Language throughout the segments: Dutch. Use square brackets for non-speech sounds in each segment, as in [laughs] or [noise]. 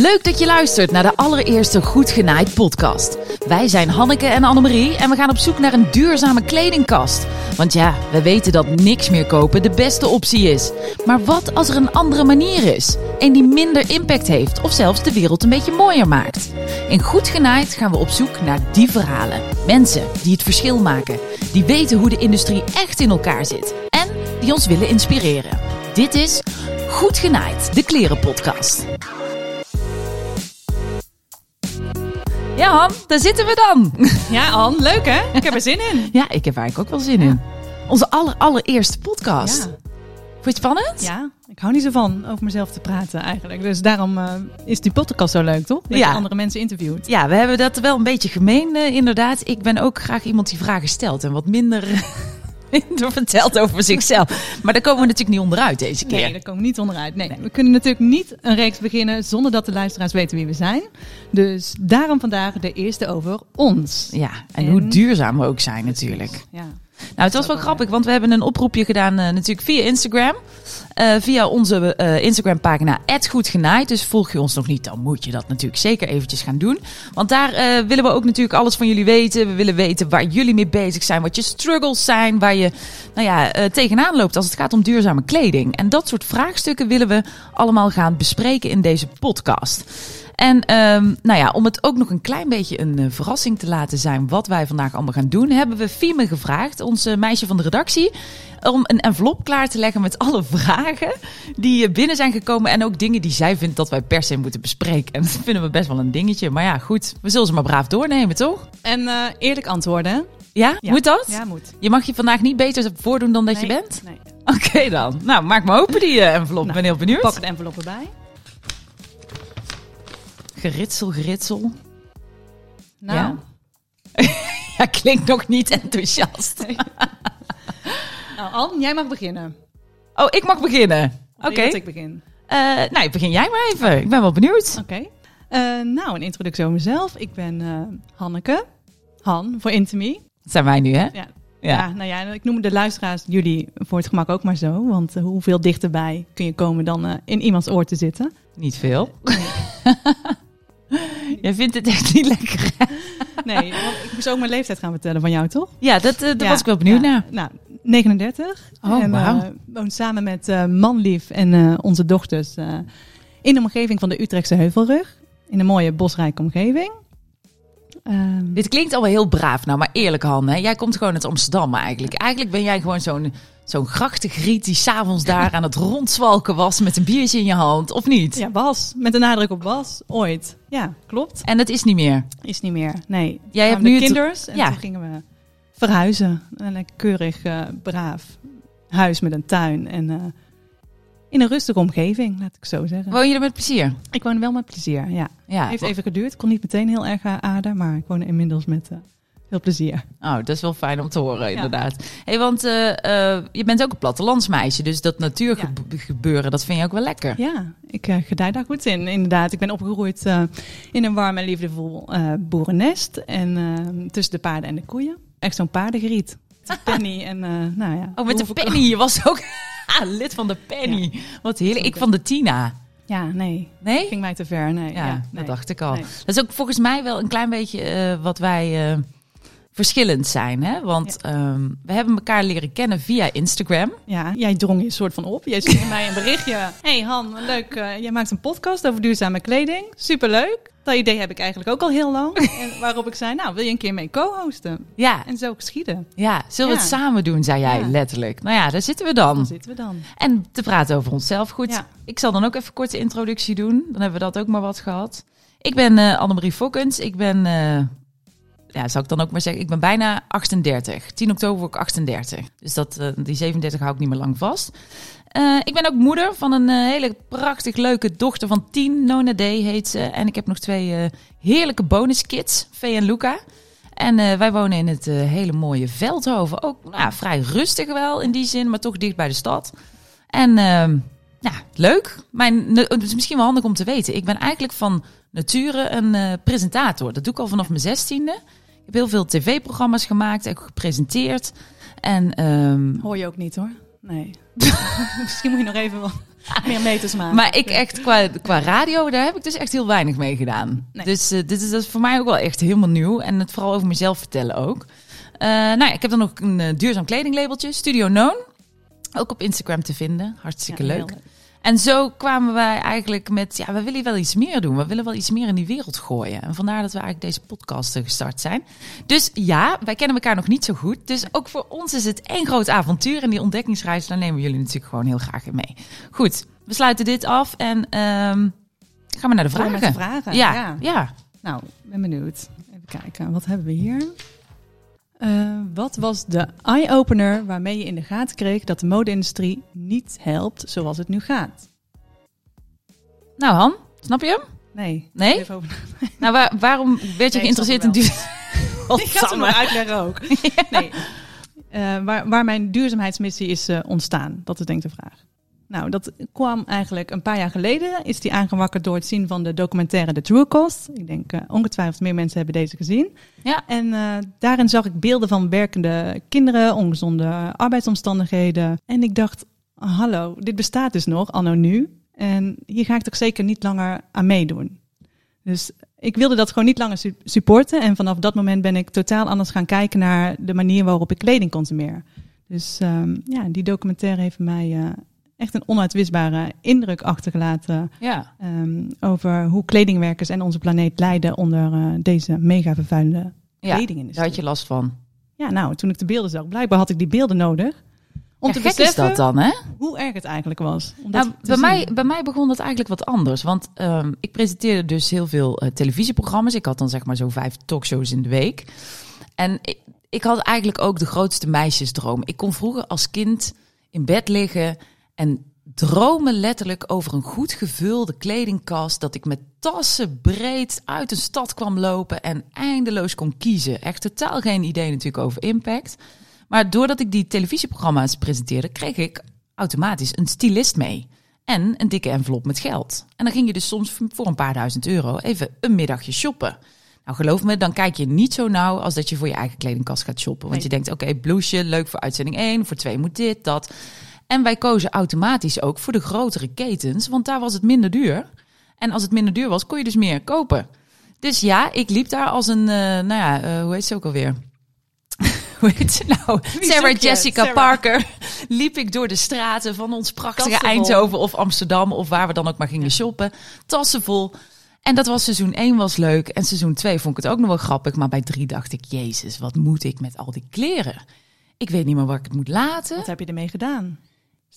Leuk dat je luistert naar de allereerste Goed Genaaid podcast. Wij zijn Hanneke en Annemarie en we gaan op zoek naar een duurzame kledingkast. Want ja, we weten dat niks meer kopen de beste optie is. Maar wat als er een andere manier is? Een die minder impact heeft of zelfs de wereld een beetje mooier maakt? In Goed Genaaid gaan we op zoek naar die verhalen. Mensen die het verschil maken. Die weten hoe de industrie echt in elkaar zit. En die ons willen inspireren. Dit is Goed Genaaid, de klerenpodcast. Ja, Han, daar zitten we dan. [laughs] Ja, An, leuk hè? Ik heb er zin in. Ja, ik heb eigenlijk ook wel zin in. Onze aller, allereerste podcast. Ja. Vond je het spannend? Ja, ik hou niet zo van over mezelf te praten eigenlijk. Dus daarom eh, is die podcast zo leuk, toch? Dat Ja. je andere mensen interviewt. Ja, we hebben dat wel een beetje gemeen, eh, inderdaad. Ik ben ook graag iemand die vragen stelt en wat minder, [laughs] [laughs] minder vertelt over zichzelf. Maar daar komen we natuurlijk niet onderuit deze keer. Nee, daar komen we niet onderuit. Nee, we kunnen natuurlijk niet een reeks beginnen zonder dat de luisteraars weten wie we zijn. Dus daarom vandaag de eerste over ons. Ja, en, En- hoe duurzaam we ook zijn natuurlijk. Ja. Nou, het was wel grappig, want we hebben een oproepje gedaan eh, natuurlijk via Instagram. Eh, via onze eh, Instagram-pagina @goedgenaaid. Dus volg je ons nog niet, dan moet je dat natuurlijk zeker eventjes gaan doen. Want daar willen we ook natuurlijk alles van jullie weten. We willen weten waar jullie mee bezig zijn, wat je struggles zijn, waar je nou ja, tegenaan loopt als het gaat om duurzame kleding. En dat soort vraagstukken willen we allemaal gaan bespreken in deze podcast. En ehm, nou ja, om het ook nog een klein beetje een eh, verrassing te laten zijn wat wij vandaag allemaal gaan doen, hebben we Fieme gevraagd, onze meisje van de redactie, om een envelop klaar te leggen met alle [laughs] vragen die eh, binnen zijn gekomen en ook dingen die zij vindt dat wij per se moeten bespreken. En dat vinden we best wel een dingetje. Maar ja, goed, we zullen ze maar braaf doornemen, toch? En eh, eerlijk antwoorden. Ja, Ja. moet dat? Ja, moet. Je mag je vandaag niet beter voordoen dan dat Nee, je bent? Nee. Oké dan. Nou, maak maar open die eh, envelop. Ik Nou, ben heel benieuwd. Pak de envelop erbij. Geritsel, geritsel. Nou, Ja. [laughs] Ja, klinkt nog niet enthousiast. [laughs] nou An, jij mag beginnen. Oh, ik mag beginnen. Oké. Dat ik begin. Eh, nou, begin jij maar even. Ik ben wel benieuwd. Oké. Eh, nou, een introductie over mezelf. Ik ben eh, Hanneke. Han voor Intimi. Dat zijn wij nu, hè? Ja. Ja. Ja. nou ja, ik noem de luisteraars jullie voor het gemak ook maar zo. Want hoeveel dichterbij kun je komen dan in iemands oor te zitten? Niet veel. [laughs] Jij vindt het echt niet lekker. [laughs] Nee, want ik moest ook mijn leeftijd gaan vertellen van jou, toch? Ja, dat, eh, daar Ja, was ik wel benieuwd ja. naar. Nou, 39. Oh, en eh, woon samen met eh manlief en onze dochters in de omgeving van de Utrechtse Heuvelrug. In een mooie bosrijke omgeving. Ehm, Dit klinkt al wel heel braaf. Nou, maar eerlijk, Han. Hè? Jij komt gewoon uit Amsterdam eigenlijk. Eigenlijk ben jij gewoon zo'n zo'n grachtigriet die s'avonds daar aan het rondzwalken was met een biertje in je hand. Of niet? ja, was. Met een nadruk op was. Ooit. Ja, klopt. En dat is niet meer. Is niet meer. Nee. Jij hebt nu kinders en ja. toen gingen we verhuizen. Een lekker keurig, eh, braaf huis met een tuin. En eh, in een rustige omgeving, laat ik zo zeggen. Woon je er met plezier? Ik woon wel met plezier, ja. Ja. Heeft even geduurd. Ik kon niet meteen heel erg aan aarden, maar ik woon inmiddels met eh, veel plezier. Oh, dat is wel fijn om te horen, inderdaad. Hey, want eh, eh, je bent ook een plattelandsmeisje, dus dat natuurgebeuren, dat vind je ook wel lekker. Ja, ik eh gedij daar goed in, inderdaad. Ik ben opgegroeid in een warm en liefdevol boerennest. En tussen de paarden en de koeien. Echt zo'n paardengeriet. [laughs] Penny en nou ja. Oh, met de Penny. Je was ook [laughs] lid van de Penny. Wat heerlijk. Ik van de Tina. Ja, nee. Nee? Ging mij te ver, nee. Ja, nee. dat dacht ik al. Nee. Dat is ook volgens mij wel een klein beetje wat wij verschillend zijn. Hè? Want ehm, we hebben elkaar leren kennen via Instagram. Ja, jij drong je soort van op. Jij stuurde [laughs] mij een berichtje. Hey Han, leuk. eh, jij maakt een podcast over duurzame kleding. Superleuk. Dat idee heb ik eigenlijk ook al heel lang. [laughs] En waarop ik zei, nou, wil je een keer mee co-hosten? Ja, En zo geschieden. ja zullen we het samen doen, zei jij Ja. letterlijk. Nou ja, daar zitten we dan. Daar zitten we dan. En te praten over onszelf. Goed, ik zal dan ook even een korte introductie doen. Dan hebben we dat ook maar wat gehad. Ik ben eh Annemarie Fokkens. Ik ben, eh, ja, zal ik dan ook maar zeggen, ik ben bijna 38. 10 oktober ik 38. Dus dat, eh, die 37 hou ik niet meer lang vast. Eh, ik ben ook moeder van een eh, hele prachtig leuke dochter van 10. Nona D heet ze. En ik heb nog twee heerlijke bonuskids, Vee en Luca. En wij wonen in het hele mooie Veldhoven. Ook nou, vrij rustig wel in die zin, maar toch dicht bij de stad. En ehm, ja, leuk. Mijn, het is misschien wel handig om te weten. Ik ben eigenlijk van nature een eh, presentator. Dat doe ik al vanaf mijn zestiende. Ik heb heel veel tv-programma's gemaakt, ook gepresenteerd. En ehm, Hoor je ook niet hoor. Nee. [laughs] Misschien moet je nog even wat [laughs] Meer meters maken. Maar ik echt qua, qua radio, daar heb ik dus echt heel weinig mee gedaan. Nee. Dus eh, dit is, dat is voor mij ook wel echt helemaal nieuw. En het vooral over mezelf vertellen ook. Eh, nou ja, ik heb dan nog een duurzaam kledinglabeltje, Studio Known. Ook op Instagram te vinden. Hartstikke Ja, leuk. En zo kwamen wij eigenlijk met, ja, we willen wel iets meer doen. We willen wel iets meer in die wereld gooien. En vandaar dat we eigenlijk deze podcast eh, gestart zijn. Dus ja, wij kennen elkaar nog niet zo goed. Dus ook voor ons is het één groot avontuur. En die ontdekkingsreis, daar nemen we jullie natuurlijk gewoon heel graag in mee. Goed, we sluiten dit af en ehm, gaan we naar de vragen. de vragen. Ja, ja. ja. Nou, ben benieuwd. Even kijken, wat hebben we hier? Eh, wat was de eye-opener waarmee je in de gaten kreeg dat de mode-industrie niet helpt zoals het nu gaat? Nou Han, snap je hem? Nee. Nee? Even over... Nou, waar- waarom werd je Nee, geïnteresseerd in hem duur... [laughs] Ik ga het nog uitleggen ook. [laughs] Nee. Eh, waar, waar mijn duurzaamheidsmissie is eh, ontstaan, dat is denk ik de vraag. Nou, dat kwam eigenlijk een paar jaar geleden. Is die aangewakkerd door het zien van de documentaire The True Cost. Ik denk eh, ongetwijfeld meer mensen hebben deze gezien. Ja. En eh, daarin zag ik beelden van werkende kinderen, ongezonde arbeidsomstandigheden. En ik dacht, hallo, dit bestaat dus nog, anno nu. En hier ga ik toch zeker niet langer aan meedoen. Dus ik wilde dat gewoon niet langer su- supporten. En vanaf dat moment ben ik totaal anders gaan kijken naar de manier waarop ik kleding consumeer. Dus ehm, ja, die documentaire heeft mij eh, echt een onuitwisbare indruk achtergelaten Ja. ehm, over hoe kledingwerkers en onze planeet lijden onder eh, deze mega vervuilende ja, kledingindustrie. daar had je last van. Ja, nou, toen ik de beelden zag, blijkbaar had ik die beelden nodig. Om Ja, te beseffen is dat dan, hè? hoe erg het eigenlijk was. Om Nou, bij, zien. mij, bij mij begon dat eigenlijk wat anders. Want ehm, ik presenteerde dus heel veel eh, televisieprogramma's. Ik had dan zeg maar zo vijf talkshows in de week. En ik, ik had eigenlijk ook de grootste meisjesdroom. Ik kon vroeger als kind in bed liggen en dromen letterlijk over een goed gevulde kledingkast. Dat ik met tassen breed uit een stad kwam lopen en eindeloos kon kiezen. Echt totaal geen idee natuurlijk over impact. Maar doordat ik die televisieprogramma's presenteerde, kreeg ik automatisch een stylist mee. En een dikke envelop met geld. En dan ging je dus soms voor een paar duizend euro even een middagje shoppen. Nou, geloof me, dan kijk je niet zo nauw als dat je voor je eigen kledingkast gaat shoppen. Want Nee. je denkt, oké, blouseje, leuk voor uitzending 1, voor 2 moet dit, dat. En wij kozen automatisch ook voor de grotere ketens, want daar was het minder duur. En als het minder duur was, kon je dus meer kopen. Dus ja, ik liep daar als een, eh, nou ja, eh, hoe heet ze ook alweer? [laughs] hoe heet ze nou? Sarah? Jessica Sarah. Parker. [laughs] Liep ik door de straten van ons prachtige. Eindhoven of Amsterdam of waar we dan ook maar gingen shoppen. Tassen vol. En dat was seizoen 1 was leuk. En seizoen 2 vond ik het ook nog wel grappig. Maar bij 3 dacht ik, jezus, wat moet ik met al die kleren? Ik weet niet meer waar ik het moet laten. Wat heb je ermee gedaan?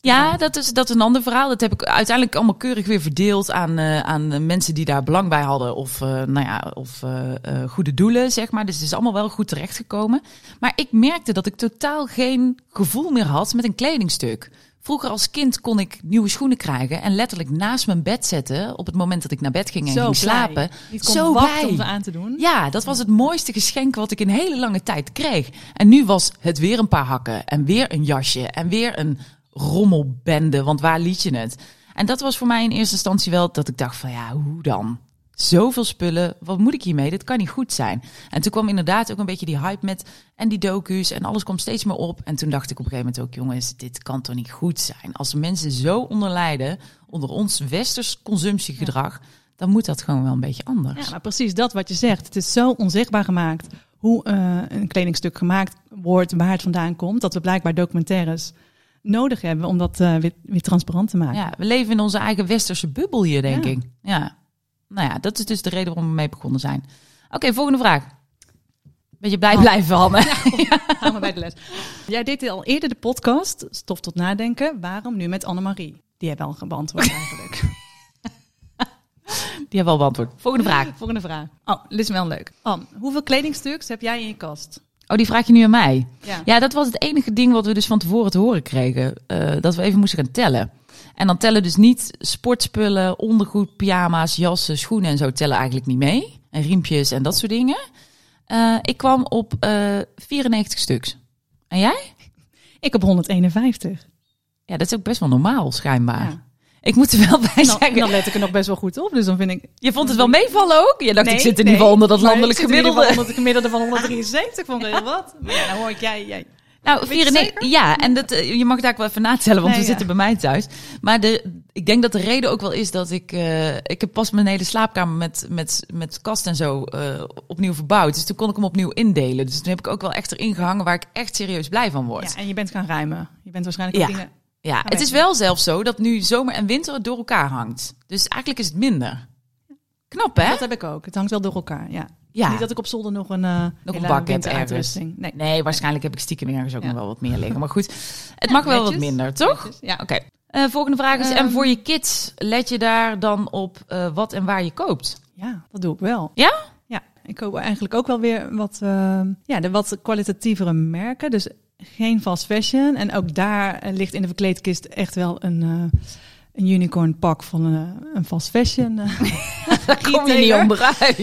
Ja, dat is, dat is een ander verhaal. Dat heb ik uiteindelijk allemaal keurig weer verdeeld aan, eh, aan mensen die daar belang bij hadden. Of, eh, nou ja, of eh, goede doelen, zeg maar. Dus het is allemaal wel goed terechtgekomen. Maar ik merkte dat ik totaal geen gevoel meer had met een kledingstuk. Vroeger als kind kon ik nieuwe schoenen krijgen en letterlijk naast mijn bed zetten op het moment dat ik naar bed ging en Zo ging slapen. Zo blij. om ze aan te doen. Ja, dat was het mooiste geschenk wat ik in hele lange tijd kreeg. En nu was het weer een paar hakken en weer een jasje en weer een rommelbende, want waar liet je het? En dat was voor mij in eerste instantie wel dat ik dacht van ja, hoe dan? Zoveel spullen, wat moet ik hiermee? Dit kan niet goed zijn. En toen kwam inderdaad ook een beetje die hype met en die docu's en alles kwam steeds meer op. En toen dacht ik op een gegeven moment ook, jongens, dit kan toch niet goed zijn? Als mensen zo onder lijden, onder ons westers consumptiegedrag, dan moet dat gewoon wel een beetje anders. Ja, maar precies dat wat je zegt. Het is zo onzichtbaar gemaakt hoe eh, een kledingstuk gemaakt wordt, waar het vandaan komt, dat we blijkbaar documentaires nodig hebben om dat eh, weer, weer transparant te maken. Ja, we leven in onze eigen westerse bubbel hier, denk Ja. ik. Ja. Nou ja, dat is dus de reden waarom we mee begonnen zijn. Oké, volgende vraag. Beetje blij blijven, Hanne. Gaan we bij de les. Jij deed al eerder de podcast, Stof tot Nadenken. Waarom nu met Annemarie? Die hebben al beantwoord eigenlijk. [laughs] Die hebben al beantwoord. Volgende vraag. Volgende vraag. Oh, dit is wel leuk. Anne, hoeveel kledingstuks heb jij in je kast? Oh, die vraag je nu aan mij. Ja. Ja, dat was het enige ding wat we dus van tevoren te horen kregen. eh, dat we even moesten gaan tellen. En dan tellen dus niet sportspullen, ondergoed, pyjama's, jassen, schoenen en zo tellen eigenlijk niet mee. En riempjes en dat soort dingen. Eh, ik kwam op eh 94 stuks. En jij? Ik heb 151. Ja, dat is ook best wel normaal, schijnbaar. Ja. Ik moet er wel bij zeggen. dan let ik er nog best wel goed op. Dus dan vind ik... Je vond het wel meevallen ook? Je dacht, Nee, ik zit in nee, ieder geval onder dat maar landelijk ik zit gemiddelde. Onder het gemiddelde van 173 vond heel wat. Maar ja, dan hoor ik jij, jij Nou, vieren, nee, ja, en dat, eh, je mag daar ook wel even natellen, want Nee, we ja. zitten bij mij thuis. Maar de, ik denk dat de reden ook wel is dat ik, eh, ik heb pas mijn hele slaapkamer met, met, met kast en zo eh, opnieuw verbouwd. Dus toen kon ik hem opnieuw indelen. Dus toen heb ik ook wel echt erin gehangen waar ik echt serieus blij van word. Ja, en je bent gaan ruimen. Je bent waarschijnlijk Ja. dingen... Ja, Ga het is wel zelfs zo dat nu zomer en winter het door elkaar hangt. Dus eigenlijk is het minder. Knap, hè? Dat heb ik ook. Het hangt wel door elkaar, ja. Ja. Niet dat ik op zolder nog een, uh, Nog een bak heb ergens. Nee. Nee, waarschijnlijk heb ik stiekem ergens ook Ja. nog wel wat meer liggen. Maar goed, het mag wel wat minder, toch? Netjes, Ja. Oké. Eh, volgende vraag is, en Ehm. voor je kids, let je daar dan op eh, wat en waar je koopt? ja, dat doe ik wel. Ja? Ja, ik koop eigenlijk ook wel weer wat, eh, ja, de wat kwalitatievere merken. Dus geen fast fashion. En ook daar eh, ligt in de verkleedkist echt wel een, eh, een unicorn pak van een, een fast fashion. eh, [laughs] Daar kom je niet onderuit. [laughs]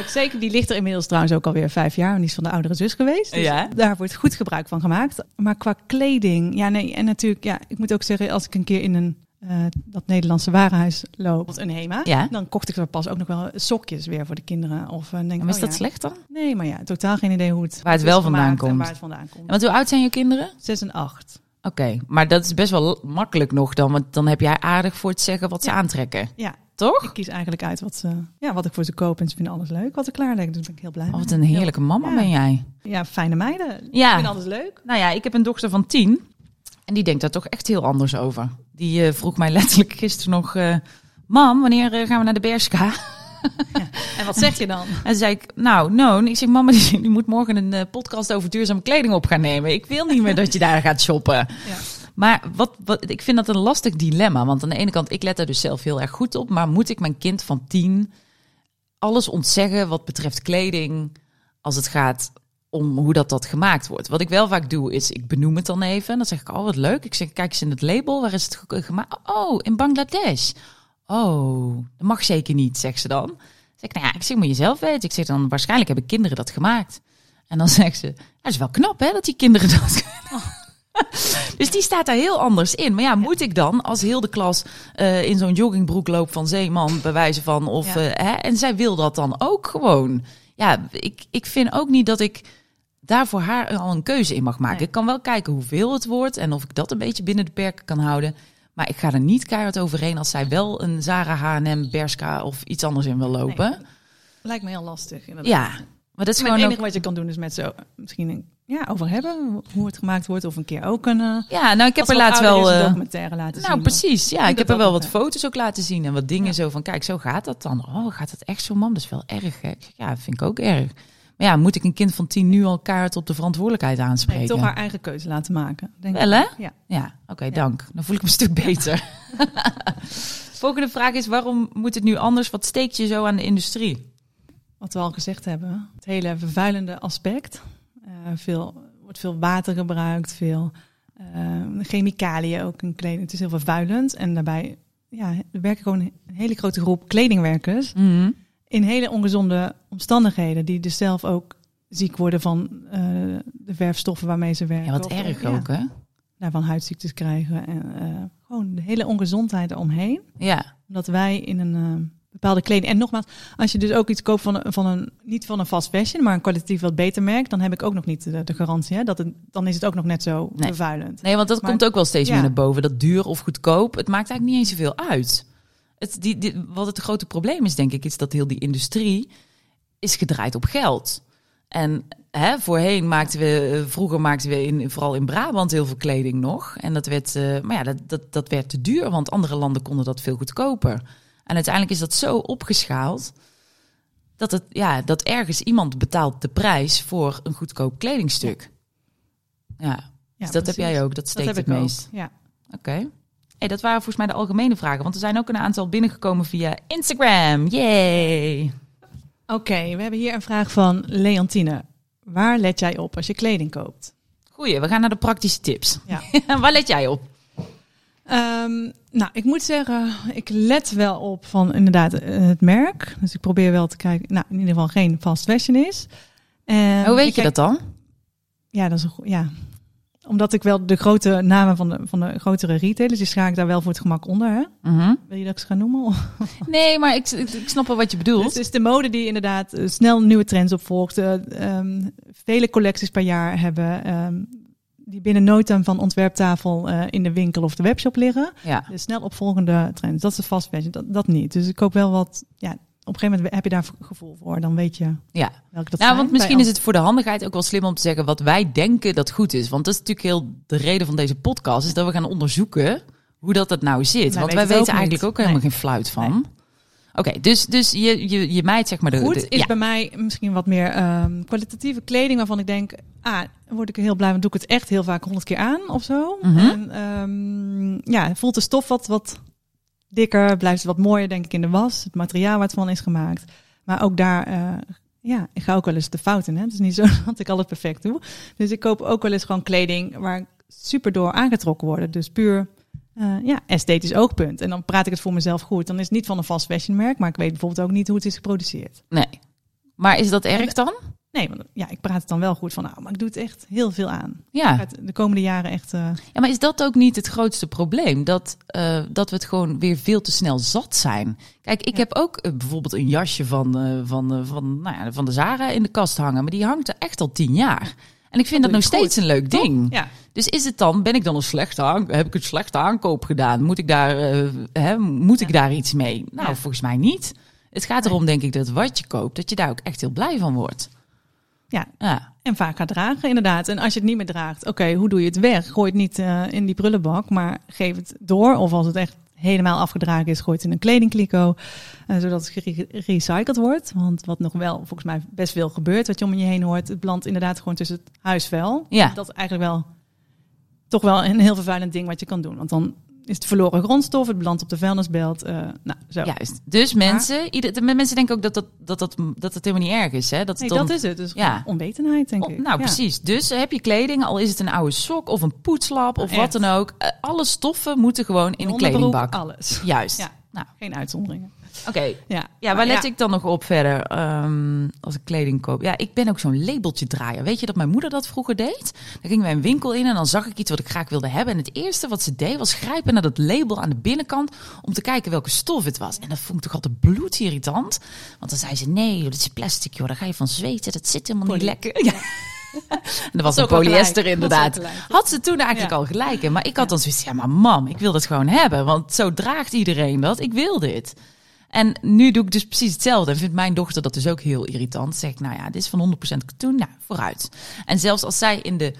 Ik zeker. Die ligt er inmiddels trouwens ook alweer vijf jaar. En die is van de oudere zus geweest. Dus Ja. daar wordt goed gebruik van gemaakt. Maar qua kleding, ja, nee. En natuurlijk, ja, ik moet ook zeggen, als ik een keer in een eh, dat Nederlandse warenhuis loop, een Hema, Ja. dan kocht ik er pas ook nog wel sokjes weer voor de kinderen. Of eh, denk Maar is oh dat ja. slecht dan? Nee, maar ja, totaal geen idee hoe het, Waar het wel vandaan gemaakt En komt. waar het vandaan komt. Want hoe oud zijn je kinderen? Zes en acht. Oké, maar dat is best wel makkelijk nog dan. Want dan heb jij aardig voor het zeggen wat ze Ja. aantrekken. Ja, Toch? ik kies eigenlijk uit wat, ze, ja, wat ik voor ze koop. En ze vinden alles leuk wat ik klaarleg. Dus ben ik heel blij Oh, mee. wat een heerlijke mama Ja. ben jij. Ja, fijne meiden. Ja. Ik vind alles leuk. Nou ja, ik heb een dochter van tien. En die denkt daar toch echt heel anders over. Die eh, vroeg mij letterlijk gisteren nog... eh, Mam, wanneer eh, gaan we naar de Berska? [laughs] En wat zeg je dan? En toen zei ik, nou, no. Ik zeg, mama, die, die moet morgen een podcast over duurzame kleding op gaan nemen. Ik wil niet meer dat je daar gaat shoppen. Ja. Maar wat, wat, ik vind dat een lastig dilemma. Want aan de ene kant, ik let er dus zelf heel erg goed op. Maar moet ik mijn kind van tien alles ontzeggen wat betreft kleding... als het gaat om hoe dat, dat gemaakt wordt? Wat ik wel vaak doe, is ik benoem het dan even. Dan zeg ik, oh, wat leuk. Ik zeg, kijk eens in het label. Waar is het ge- gemaakt? Oh, in Bangladesh. Oh, dat mag zeker niet, zegt ze dan. Zeg ik, nou ja, ik zeg, moet je zelf weten. Ik zeg dan, waarschijnlijk hebben kinderen dat gemaakt. En dan [laughs] zegt ze, dat is wel knap hè, dat die kinderen dat [laughs] Dus die staat daar heel anders in. Maar ja, moet ik dan als heel de klas eh, in zo'n joggingbroek loop van Zeeman, bij wijze van, of, Ja. eh, hè, en zij wil dat dan ook gewoon. Ja, ik, ik vind ook niet dat ik daar voor haar al een keuze in mag maken. Nee. Ik kan wel kijken hoeveel het wordt en of ik dat een beetje binnen de perken kan houden. Maar ik ga er niet keihard overheen als zij wel een Zara, H&M, Berska of iets anders in wil lopen. Nee. Lijkt me heel lastig. Inderdaad. Ja, maar dat is Maar het gewoon enige ook... wat je kan doen is met zo misschien een, ja, over hebben. Hoe het gemaakt wordt. Of een keer ook een... eh, Ja, nou ik heb er laatst wel... eh, documentaire laten zien. Nou, precies. Ja, ik dat heb er dat wel wat foto's ook laten zien en wat dingen Ja. zo van, kijk, zo gaat dat dan. Oh, gaat het echt zo, mam? Dat is wel erg, hè? Ja, dat vind ik ook erg. Maar ja, moet ik een kind van tien nu al kaart op de verantwoordelijkheid aanspreken? Nee, toch haar eigen keuze laten maken. Denk Wel, hè? Ja. Ja, oké, dank. Dan voel ik me een stuk beter. [laughs] [laughs] Volgende vraag is, waarom moet het nu anders? Wat steekt je zo aan de industrie? Wat we al gezegd hebben. Het hele vervuilende aspect. Eh veel, wordt veel water gebruikt. Veel eh, chemicaliën ook in kleding. Het is heel vervuilend. En daarbij ja, er werken gewoon een hele grote groep kledingwerkers. Mhm. In hele ongezonde omstandigheden. Die dus zelf ook ziek worden van eh, de verfstoffen waarmee ze werken. Ja, wat Of, erg ja, ook, hè? Daarvan huidziektes krijgen. En eh, gewoon de hele ongezondheid eromheen. Ja, Omdat wij in een eh, bepaalde kleding... En nogmaals, als je dus ook iets koopt van een, van een... Niet van een fast fashion, maar een kwalitatief wat beter merk... dan heb ik ook nog niet de, de garantie. Hè, dat het, dan is het ook nog net zo Nee. vervuilend. nee, want dat Maar- komt ook wel steeds ja. meer naar boven. Dat duur of goedkoop, het maakt eigenlijk niet eens zoveel uit. Het, die, die, wat het grote probleem is, denk ik, is dat heel die industrie is gedraaid op geld. En hè, voorheen maakten we, eh, vroeger maakten we in, vooral in Brabant heel veel kleding nog. En dat werd, eh, maar ja, dat, dat, dat werd te duur, want andere landen konden dat veel goedkoper. En uiteindelijk is dat zo opgeschaald dat, het, ja, dat ergens iemand betaalt de prijs voor een goedkoop kledingstuk. Ja, Ja, dus dat heb jij ook, dat Dat steekt heb het ik ook, meest. ja. Oké. Hey, dat waren volgens mij de algemene vragen, want er zijn ook een aantal binnengekomen via Instagram. Yay! Oké, we hebben hier een vraag van Leontine. Waar let jij op als je kleding koopt? Goeie, we gaan naar de praktische tips. Ja. [laughs] Waar let jij op? Ehm, nou, ik moet zeggen, ik let wel op van inderdaad eh, het merk. Dus ik probeer wel te kijken, nou, in ieder geval geen fast fashion is. En Hoe weet je kijk- dat dan? Ja, dat is een goe- ja. Omdat ik wel de grote namen van de, van de grotere retailers, die schaak ik daar wel voor het gemak onder. Hè? Mhm. Wil je dat ik ze ga noemen? [laughs] Nee, maar ik, ik, ik snap wel wat je Dus bedoelt. het is de mode die inderdaad eh, snel nieuwe trends opvolgt. eh, ehm, vele collecties per jaar hebben. ehm, die binnen no van ontwerptafel eh, in de winkel of de webshop liggen. Ja. De snel opvolgende trends, dat is de fast fashion, dat, dat niet. Dus ik koop wel wat, ja, op een gegeven moment heb je daar gevoel voor. Dan weet je Ja. welke dat Nou, zijn. want misschien Bij is het voor de handigheid ook wel slim om te zeggen wat wij denken dat goed is. Want dat is natuurlijk heel de reden van deze podcast, is dat we gaan onderzoeken hoe dat het nou zit. Wij want weten wij weten ook eigenlijk niet. ook helemaal Nee. geen fluit van. Oké, dus, dus je, je, je mijt zeg maar de... Goed de- is ja. bij mij misschien wat meer ehm, kwalitatieve kleding waarvan ik denk, ah, word ik heel blij, want doe ik het echt heel vaak honderd keer aan of zo. Mhm. En ehm, ja, voelt de stof wat, wat dikker, blijft het wat mooier denk ik in de was, het materiaal waar het van is gemaakt. Maar ook daar, eh, ja, ik ga ook wel eens de fout in. Hè? Het is niet zo [laughs] dat ik alles perfect doe. Dus ik koop ook wel eens gewoon kleding waar ik super door aangetrokken word. Dus puur eh, ja, esthetisch oogpunt. En dan praat ik het voor mezelf goed. Dan is het niet van een fast fashion merk, maar ik weet bijvoorbeeld ook niet hoe het is geproduceerd. Nee. Maar is dat erg dan? Nee, want ja, ik praat het dan wel goed van, nou, maar ik doe het echt heel veel aan. Ja. Ik ga het de komende jaren echt. eh, ja, maar is dat ook niet het grootste probleem? Dat, eh, dat we het gewoon weer veel te snel zat zijn. Kijk, ik Ja. heb ook eh, bijvoorbeeld een jasje van, van, van, nou ja, van de Zara in de kast hangen. Maar die hangt er echt al tien jaar. En ik vind dat, nog steeds een leuk ding. ja, Dus is het dan, ben ik dan een slechte aan, heb ik een slechte aankoop gedaan? Moet ik daar, hè, moet ik daar iets mee? Nou, volgens mij niet. Het gaat erom, denk ik, dat wat je koopt, dat je daar ook echt heel blij van wordt. Ja, Ja, en vaak gaat dragen, inderdaad. En als je het niet meer draagt, oké, hoe doe je het weg? Gooi het niet eh, in die prullenbak, maar geef het door. Of als het echt helemaal afgedragen is, gooi het in een kledingkliko. eh, zodat het gere- gerecycled wordt. Want wat nog wel volgens mij best veel gebeurt, wat je om je heen hoort, het belandt inderdaad gewoon tussen het huisvuil. Ja. Dat is eigenlijk wel toch wel een heel vervuilend ding wat je kan doen. Want dan is het verloren grondstof, het belandt op de vuilnisbelt. eh, nou, zo. juist. Dus mensen, ieder, mensen denken ook dat dat, dat, dat, dat het helemaal niet erg is. Hè? Dat Nee, dan, dat is het. Dus Ja. denk ik. nou, Ja. precies. Dus heb je kleding, al is het een oude sok of een poetslap of Echt. wat dan ook. eh, alle stoffen moeten gewoon in een kledingbak. Alles. Juist. Ja. Nou, Geen uitzonderingen. Oké. Ja, Ja, waar let ik dan nog op verder ehm, als ik kleding koop? Ja, ik ben ook zo'n labeltje draaien. Weet je dat mijn moeder dat vroeger deed? Dan gingen wij een winkel in en dan zag ik iets wat ik graag wilde hebben. En het eerste wat ze deed was grijpen naar dat label aan de binnenkant om te kijken welke stof het was. En dat vond ik toch altijd bloedirritant. Want dan zei ze, nee, joh, dat is plastic, joh. Daar ga je van zweten. Dat zit helemaal niet lekker. Ja. [laughs] en dat was een polyester inderdaad. Had ze toen eigenlijk Ja. al gelijk in. Maar ik had dan zoiets, ja maar mam, ik wil dat gewoon hebben. Want zo draagt iedereen dat. Ik wil dit. En nu doe ik dus precies hetzelfde. En vindt mijn dochter dat dus ook heel irritant. Zeg ik, nou ja, dit is van 100% katoen. Nou, vooruit. En zelfs als zij in de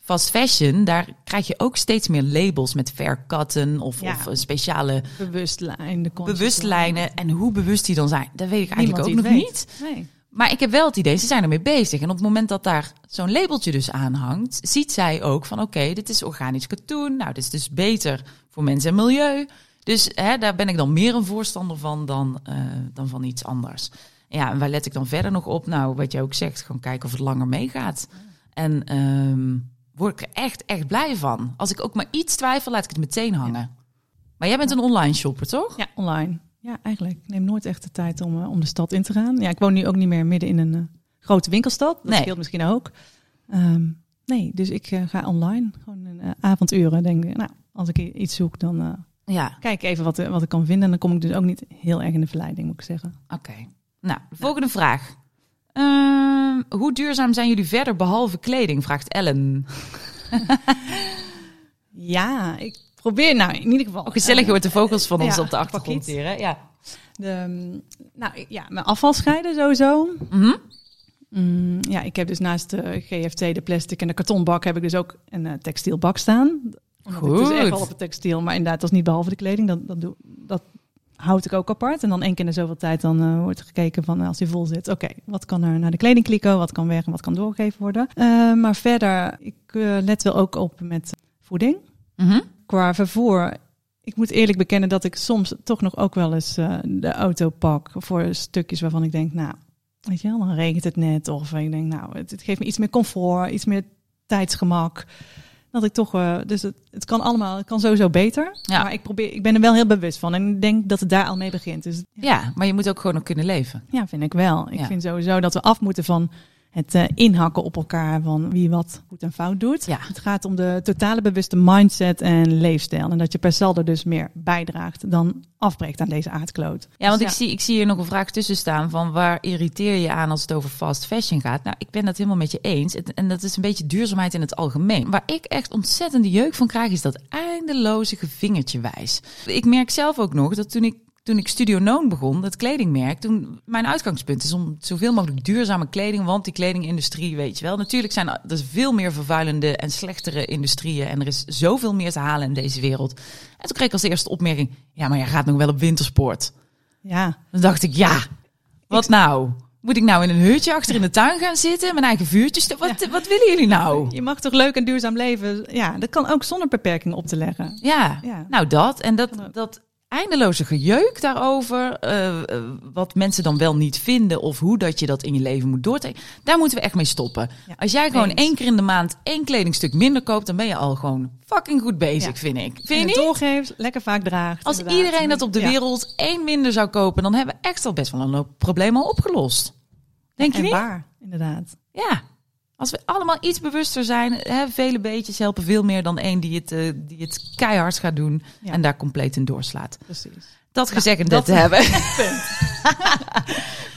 fast fashion, daar krijg je ook steeds meer labels met fair cotton of, Ja. of eh, speciale Bewustlijn. Bewustlijnen. En hoe bewust die dan zijn, dat weet ik eigenlijk Niemand ook nog niet. Nee. Maar ik heb wel het idee, ze zijn ermee bezig. En op het moment dat daar zo'n labeltje dus aan hangt, ziet zij ook van oké, dit is organisch katoen. Nou, dit is dus beter voor mensen en milieu. Dus hè, daar ben ik dan meer een voorstander van dan, eh, dan van iets anders. Ja, en waar let ik dan verder nog op? Nou, wat jij ook zegt, gewoon kijken of het langer meegaat. En ehm, word ik er echt, echt blij van. Als ik ook maar iets twijfel, laat ik het meteen hangen. Maar jij bent een online shopper, toch? Ja, online. Ja, eigenlijk. Ik neem nooit echt de tijd om, eh, om de stad in te gaan. Ja, ik woon nu ook niet meer midden in een eh, grote winkelstad. Dat Nee. scheelt misschien ook. Ehm, nee, dus ik ga online. Gewoon eh, avonduren. Denk ik, nou, als ik iets zoek, dan Ja, kijk even wat, eh, wat ik kan vinden. En dan kom ik dus ook niet heel erg in de verleiding, moet ik zeggen. Oké. Nou, de volgende vraag. Ehm, hoe duurzaam zijn jullie verder behalve kleding? Vraagt Ellen. [laughs] Ja, ik probeer nou in ieder geval. Oh, gezellig, je hoort de vogels van ons ja, op de achtergrond hier. Hè? Ja. De, mm, nou ja, mijn afval scheiden sowieso. Mhm. Mm, ja, ik heb dus naast de GFT, de plastic en de kartonbak, heb ik dus ook een eh, textielbak staan. Omdat Ik dus echt Goed. wel op het textiel, maar inderdaad, dat is niet behalve de kleding. Dat, dat, doe, dat houd ik ook apart. En dan één keer in zoveel tijd dan eh, wordt er gekeken van eh, als die vol zit. Oké, wat kan er naar de kledingkliko, wat kan weg en wat kan doorgegeven worden. Eh, maar verder, ik let wel ook op met voeding. Mhm. Qua vervoer, ik moet eerlijk bekennen dat ik soms toch nog ook wel eens de auto pak voor stukjes waarvan ik denk, nou, weet je wel, dan regent het net. Of ik denk, nou, het, het geeft me iets meer comfort, iets meer tijdsgemak. Dat ik toch, eh, dus het, het kan allemaal, het kan sowieso beter. Ja. Maar ik probeer, ik ben er wel heel bewust van en ik denk dat het daar al mee begint. Dus Ja, maar je moet ook gewoon nog kunnen leven. ja, vind ik wel. Ik Ja. vind sowieso dat we af moeten van het eh, inhakken op elkaar van wie wat goed en fout doet. Ja. Het gaat om de totale bewuste mindset en leefstijl. En dat je per saldo dus meer bijdraagt dan afbreekt aan deze aardkloot. Ja, want Dus ik, zie, ik zie hier nog een vraag tussen staan van waar irriteer je aan als het over fast fashion gaat? Nou, ik ben dat helemaal met je eens. En dat is een beetje duurzaamheid in het algemeen. Waar ik echt ontzettende jeuk van krijg, is dat eindeloze gevingertje wijs. Ik merk zelf ook nog dat toen ik toen ik Studio Noon begon, het kledingmerk, toen mijn uitgangspunt is om zoveel mogelijk duurzame kleding, want die kledingindustrie, weet je wel, natuurlijk zijn er is veel meer vervuilende en slechtere industrieën en er is zoveel meer te halen in deze wereld. En toen kreeg ik als eerste opmerking, ja, maar jij gaat nog wel op wintersport. Ja, Dan dacht ik, ja, wat nou? Moet ik nou in een hutje achter in de tuin gaan zitten, mijn eigen vuurtjes? Wat, wat willen jullie nou? [laughs] je mag toch leuk en duurzaam leven? Ja, dat kan ook zonder beperkingen op te leggen. Ja, Ja. nou dat. En dat, dat eindeloze gejeuk daarover, eh, eh, wat mensen dan wel niet vinden of hoe dat je dat in je leven moet doortrekken, daar moeten we echt mee stoppen. Ja, Als jij gewoon eens. één keer in de maand één kledingstuk minder koopt, dan ben je al gewoon fucking goed bezig, Ja. vind ik. Vind En je doorgeeft, lekker vaak draagt. Als inderdaad. iedereen dat op de Ja. wereld één minder zou kopen, dan hebben we echt al best wel een hoop problemen al opgelost. Denk je niet? waar, inderdaad. Ja. Als we allemaal iets bewuster zijn, hè, vele beetjes helpen veel meer dan één die het, eh, die het keihard gaat doen Ja. en daar compleet in doorslaat. Precies. Dat gezegd en dat- dat te hebben. [laughs]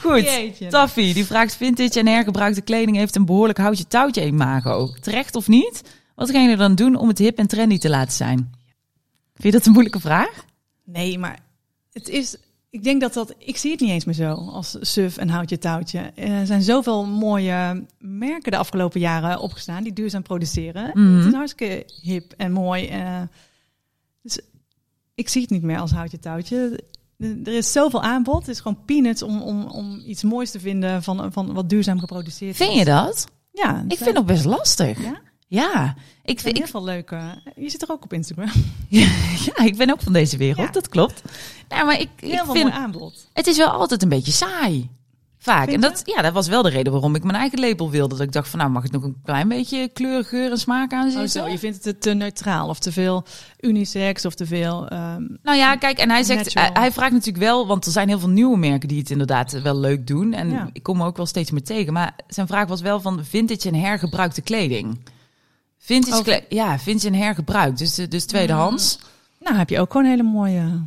Goed. Jeetje. Taffy, die vraagt: Vintage en hergebruikte kleding heeft een behoorlijk houtje touwtje imago. Terecht of niet? Wat ga je er dan doen om het hip en trendy te laten zijn? Vind je dat een moeilijke vraag? Nee, maar het is. Ik denk dat dat. Ik zie het niet eens meer zo als suf en houtje touwtje. Er zijn zoveel mooie merken de afgelopen jaren opgestaan die duurzaam produceren. Mhm. Het is hartstikke hip en mooi. eh, dus ik zie het niet meer als houtje touwtje. Er is zoveel aanbod. Het is gewoon peanuts om, om, om iets moois te vinden van, van wat duurzaam geproduceerd is. Vind je dat? Ja. Ik vind het best lastig. Ja? Ja, ik, vind vind, heel ik, veel leuke. Je zit er ook op Instagram. [laughs] ja, ik ben ook van deze wereld, Ja. dat klopt. Nou, maar ik, Heel ik veel vind, mooi aanbod. het is wel altijd een beetje saai. Vaak. Vind en dat, ja, dat was wel de reden waarom ik mijn eigen label wilde. Dat ik dacht van, nou mag het nog een klein beetje kleur, geur en smaak aan Oh, zitten. zo, je vindt het te neutraal of te veel unisex of te veel. ehm, Nou ja, kijk, en hij zegt, hij, hij vraagt natuurlijk wel, want er zijn heel veel nieuwe merken die het inderdaad wel leuk doen. En Ja. ik kom er ook wel steeds meer tegen. Maar zijn vraag was wel van vintage en hergebruikte kleding. Vintage, Over- ja, vintage en hergebruikt. Dus, eh, dus tweedehands. nou, heb je ook gewoon hele mooie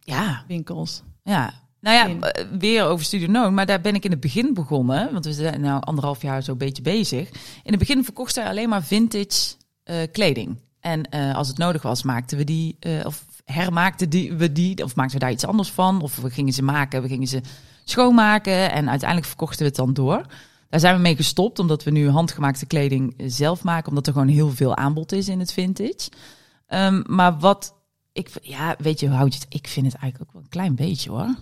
Ja, winkels. ja. Nou ja, eh, weer over Studio Noon, maar daar ben ik in het begin begonnen, want we zijn nou anderhalf jaar zo'n beetje bezig. In het begin verkochten we alleen maar vintage eh, kleding. En als het nodig was, maakten we die, of hermaakten die, we die, of maakten we daar iets anders van, of we gingen ze maken, we gingen ze schoonmaken en uiteindelijk verkochten we het dan door. Daar zijn we mee gestopt, omdat we nu handgemaakte kleding zelf maken, omdat er gewoon heel veel aanbod is in het vintage. Ehm, maar wat ik, ja, weet je, houd je het? Ik vind het eigenlijk ook wel een klein beetje hoor.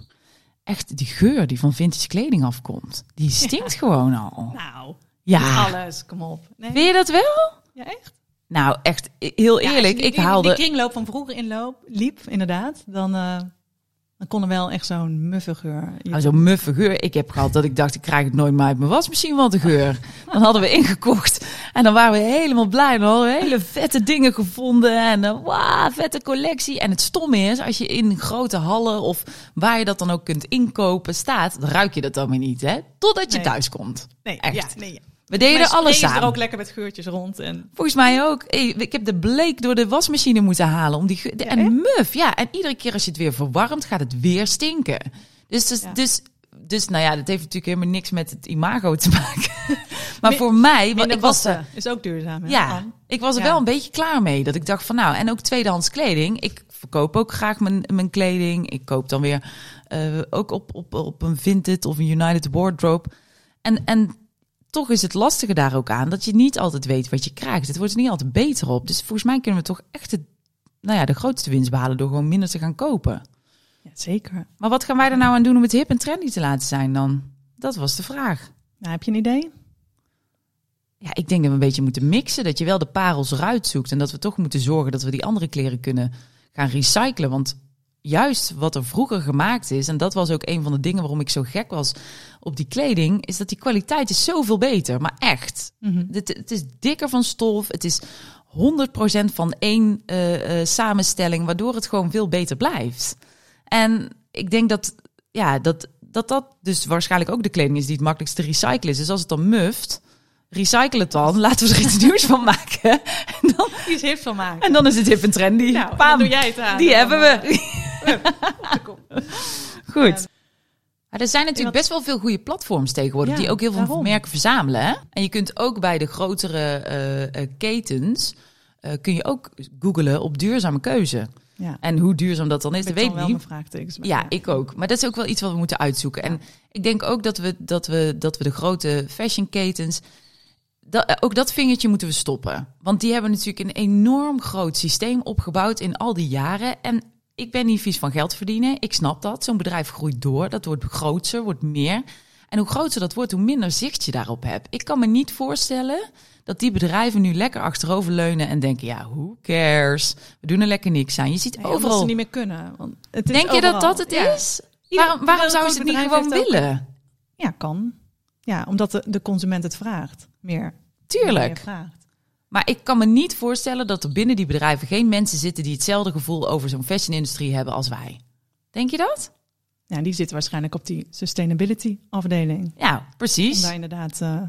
Echt die geur die van vintage kleding afkomt, die stinkt gewoon al. Nou, Ja, alles, kom op. Nee? vind je dat wel? Ja, echt? Nou, echt heel eerlijk, die- ik haalde. Die kringloop van vroeger inloop, liep, inderdaad. Dan, eh, dan kon er wel echt zo'n muffe geur. Nou, zo'n muffe geur. Ik heb gehad dat ik dacht, ik krijg het nooit meer uit mijn wasmachine, wat de geur. Dan hadden we ingekocht en dan waren we helemaal blij. Dan hadden we hele vette dingen gevonden en uh, wauw, vette collectie. En het stomme is, als je in grote hallen of waar je dat dan ook kunt inkopen staat, dan ruik je dat dan weer niet, hè? Totdat je Nee. thuis komt. nee, echt. Ja, nee. We deden alles samen. er ook lekker met geurtjes rond. En, Volgens mij ook. Ik heb de bleek door de wasmachine moeten halen. Om die ge- de- Ja, en muf, ja. En iedere keer als je het weer verwarmt, gaat het weer stinken. Dus, dus, Ja. dus, dus nou ja, dat heeft natuurlijk helemaal niks met het imago te maken. [laughs] maar voor mij, want ik was er, is ook duurzaam. hè, ja, ik was er Ja. wel een beetje klaar mee. Dat ik dacht van nou, en ook tweedehands kleding. Ik verkoop ook graag mijn, mijn kleding. Ik koop dan weer eh, ook op, op, op een Vinted of een United Wardrobe. En, en toch is het lastige daar ook aan dat je niet altijd weet wat je krijgt. Het wordt er niet altijd beter op. Dus volgens mij kunnen we toch echt het, nou ja, de grootste winst behalen door gewoon minder te gaan kopen. Ja, zeker. Maar wat gaan wij er nou aan doen om het hip en trendy te laten zijn dan? Dat was de vraag. Nou, heb je een idee? Ja, ik denk dat we een beetje moeten mixen. Dat je wel de parels eruit zoekt. En dat we toch moeten zorgen dat we die andere kleren kunnen gaan recyclen. Want juist wat er vroeger gemaakt is, en dat was ook een van de dingen waarom ik zo gek was op die kleding, is dat die kwaliteit is zoveel beter. Maar echt. Het, het is dikker van stof. Het is 100% van één eh, eh, samenstelling, waardoor het gewoon veel beter blijft. En ik denk dat, ja, dat dat dat dus waarschijnlijk ook de kleding is die het makkelijkst te recyclen is. Dus als het dan muft, recycle het dan. [laughs] Laten we er iets nieuws van maken. En dan, Die is hip van maken. en dan is het hip en trendy. Nou, en doe jij het aan. die hebben we. Goed. Maar er zijn natuurlijk best wel veel goede platforms tegenwoordig Ja, die ook heel veel daarom. merken verzamelen. Hè? En je kunt ook bij de grotere eh, ketens eh, kun je ook googelen op duurzame keuze. Ja, En hoe duurzaam dat dan is, dat weet ik niet. Ja, ik ook. Maar dat is ook wel iets wat we moeten uitzoeken. En ik denk ook dat we, dat we, dat we de grote fashionketens. Dat, ook dat vingertje moeten we stoppen. Want die hebben natuurlijk een enorm groot systeem opgebouwd in al die jaren. En ik ben niet vies van geld verdienen. Ik snap dat. Zo'n bedrijf groeit door. Dat wordt groter, wordt meer. En hoe groter dat wordt, hoe minder zicht je daarop hebt. Ik kan me niet voorstellen dat die bedrijven nu lekker achteroverleunen en denken: ja, who cares? We doen er lekker niks aan. Je ziet Nee, overal. ze niet meer kunnen. Want het is Denk je dat dat het Ja. is? Ieder- waarom waarom zouden ze het niet gewoon ook- willen? Ja, kan. Ja, omdat de, de consument het vraagt. Meer. Meer Tuurlijk. vraagt. Maar ik kan me niet voorstellen dat er binnen die bedrijven geen mensen zitten die hetzelfde gevoel over zo'n fashion-industrie hebben als wij. Denk je dat? Ja, die zit waarschijnlijk op die sustainability afdeling. Ja, Om precies. daar inderdaad... eh,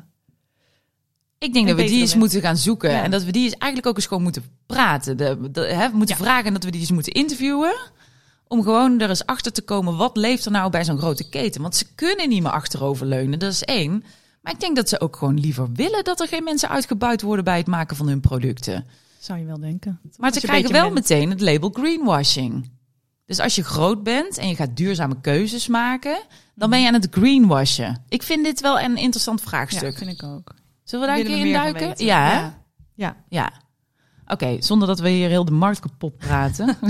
Ik denk dat we die eens moeten gaan zoeken. Ja. En dat we die eens eigenlijk ook eens gewoon moeten praten. De, de, hè, we moeten Ja. vragen en dat we die eens moeten interviewen. Om gewoon er eens achter te komen, wat leeft er nou bij zo'n grote keten? Want ze kunnen niet meer achteroverleunen, dat is één. Maar ik denk dat ze ook gewoon liever willen dat er geen mensen uitgebuit worden bij het maken van hun producten. zou je wel denken. Maar ze krijgen wel bent. meteen het label greenwashing. Dus als je groot bent en je gaat duurzame keuzes maken, dan ben je aan het greenwashen. Ik vind dit wel een interessant Ja, vraagstuk. vind ik ook. Zullen we daar een keer in duiken? Ja? Ja. Ja. Ja. Oké, zonder dat we hier heel de markt kapot praten. [laughs]